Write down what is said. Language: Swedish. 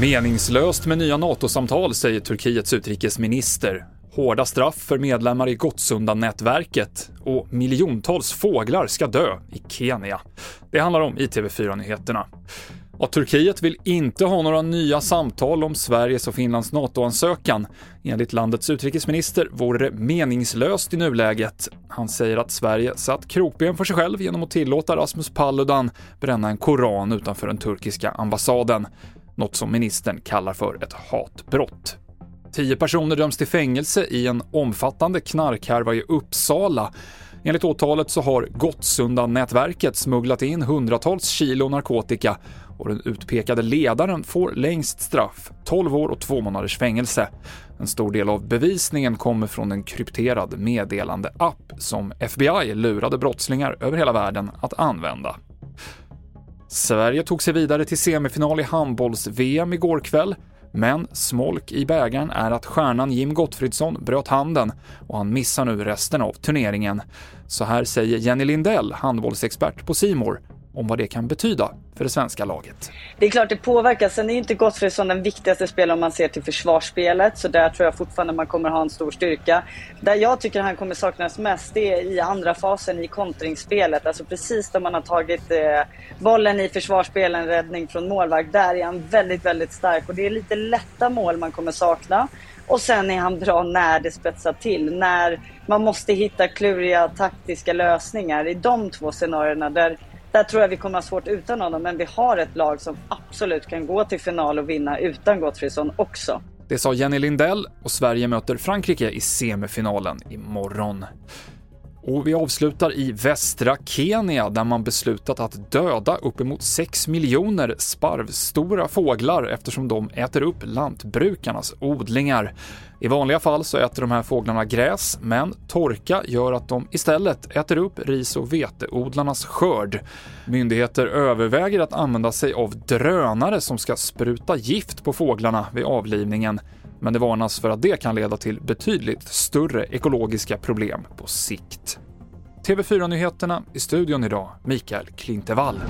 Meningslöst med nya NATO-samtal, säger Turkiets utrikesminister. Hårda straff för medlemmar i Gottsunda-nätverket och miljontals fåglar ska dö i Kenya. Det handlar om i TV4-nyheterna. Och Turkiet vill inte ha några nya samtal om Sveriges och Finlands NATO-ansökan. Enligt landets utrikesminister vore det meningslöst i nuläget. Han säger att Sverige satt krokben för sig själv genom att tillåta Rasmus Paludan bränna en koran utanför den turkiska ambassaden. Något som ministern kallar för ett hatbrott. Tio personer döms till fängelse i en omfattande knarkhärva i Uppsala. Enligt åtalet så har Gottsunda-nätverket smugglat in hundratals kilo narkotika och den utpekade ledaren får längst straff, 12 år och 2 månaders fängelse. En stor del av bevisningen kommer från en krypterad meddelandeapp som FBI lurade brottslingar över hela världen att använda. Sverige tog sig vidare till semifinal i handbolls-VM igår kväll. Men smolk i bägaren är att stjärnan Jim Gottfridsson bröt handen och han missar nu resten av turneringen. Så här säger Jenny Lindell, handbollsexpert på Simor om vad det kan betyda för det svenska laget. Det är klart det påverkar. Sen är inte Gottfridsson den viktigaste spelaren om man ser till försvarsspelet. Så där tror jag fortfarande man kommer ha en stor styrka. Där jag tycker han kommer saknas mest det är i andra fasen i kontringsspelet. Alltså precis där man har tagit eh, bollen i försvarsspelen, räddning från målvakt. Där är han väldigt, väldigt stark. Och det är lite lätta mål man kommer sakna. Och sen är han bra när det spetsar till. När man måste hitta kluriga taktiska lösningar. I de två scenarierna där där tror jag vi kommer ha svårt utan honom, men vi har ett lag som absolut kan gå till final och vinna utan Gottfridsson också. Det sa Jenny Lindell och Sverige möter Frankrike i semifinalen imorgon. Och vi avslutar i västra Kenya där man beslutat att döda uppemot 6 miljoner sparvstora fåglar eftersom de äter upp lantbrukarnas odlingar. I vanliga fall så äter de här fåglarna gräs, men torka gör att de istället äter upp ris och veteodlarnas skörd. Myndigheter överväger att använda sig av drönare som ska spruta gift på fåglarna vid avlivningen men det varnas för att det kan leda till betydligt större ekologiska problem på sikt. TV4-nyheterna i studion idag, Mikael Klintevall.